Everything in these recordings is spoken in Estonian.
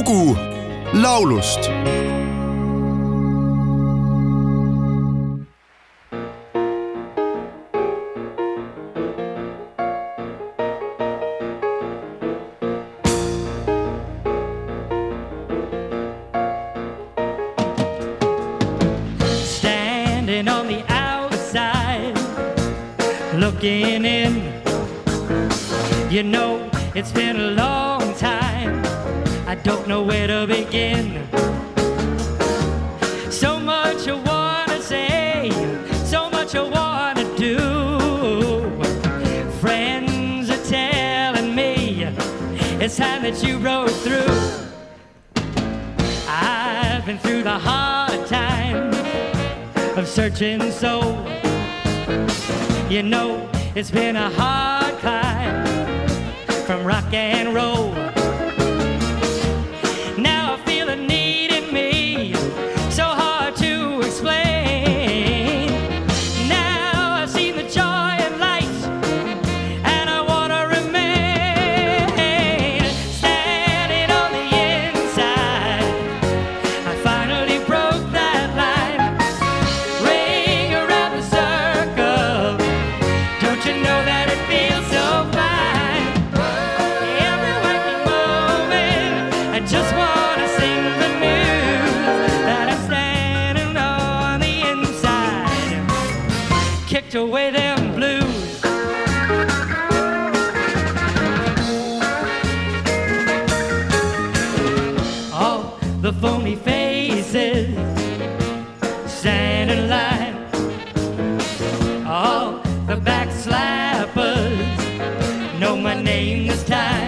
lugu laulust on the outside, looking in. You know, it's been a long. I don't know where to begin. So much I wanna say, so much I wanna do. Friends are telling me it's time that you rode through. I've been through the hard time of searching so. You know, it's been a hard climb from rock and roll. The phony faces stand in line. All the backslappers know my name this time.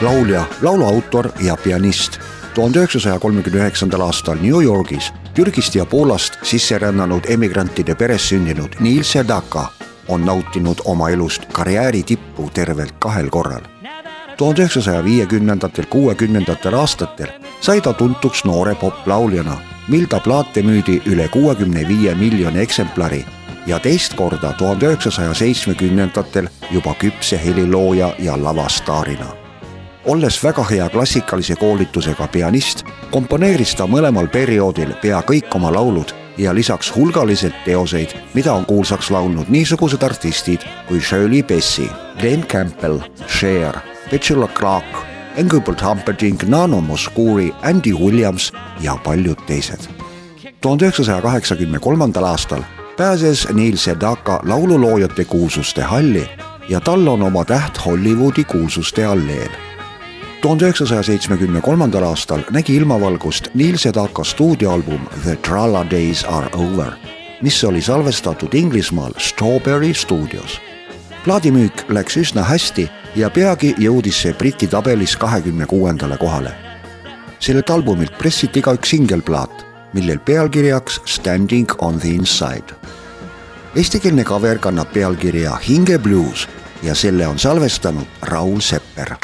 Laulja, laulu autor ja pianist. tuhande üheksasaja kolmekümne üheksandal aastal New Yorgis Türgist ja Poolast sisse rännanud emigrantide peres sündinud Neil Sedaka on nautinud oma elust karjääri tippu tervelt kahel korral. tuhande üheksasaja viiekümnendatel, kuuekümnendatel aastatel sai ta tuntuks noore poplauljana, mil ta plaate müüdi üle kuuekümne viie miljoni eksemplari ja teist korda tuhande üheksasaja seitsmekümnendatel juba küpse helilooja ja lavastaarina olles väga hea klassikalise koolitusega pianist, komponeeris ta mõlemal perioodil pea kõik oma laulud ja lisaks hulgaliselt teoseid, mida on kuulsaks laulnud niisugused artistid kui Shirley Bassey, Glen Campbell, Cher, Petula Clark, Engelbert Humperdinck, Nano Mouskouri, Andy Williams ja paljud teised. tuhande üheksasaja kaheksakümne kolmandal aastal pääses Neil Sedaka laululoojate kuulsuste halli ja tal on oma täht Hollywoodi kuulsuste alleel tuhande üheksasaja seitsmekümne kolmandal aastal nägi ilmavalgust Neil Sedaka stuudioalbum The Tralla Days Are Over, mis oli salvestatud Inglismaal Strawberry stuudios. plaadimüük läks üsna hästi ja peagi jõudis see Briti tabelis kahekümne kuuendale kohale. sellelt albumilt pressiti ka üks singelplaat, millel pealkirjaks Standing on the inside. Eestikeelne cover kannab pealkirja Hinge blues ja selle on salvestanud Raul Sepper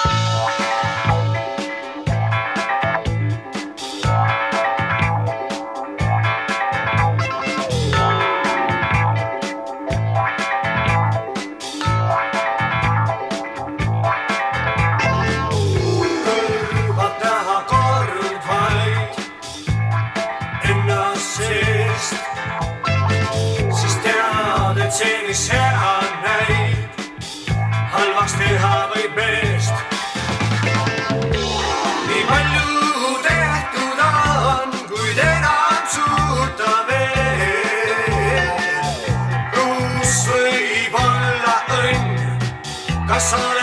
tead, et see, mis hea näib, halvaks teha võib meest. nii palju tehtud on, kuid enam suuta veel. kus võib olla õnn, kas olen poolel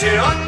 see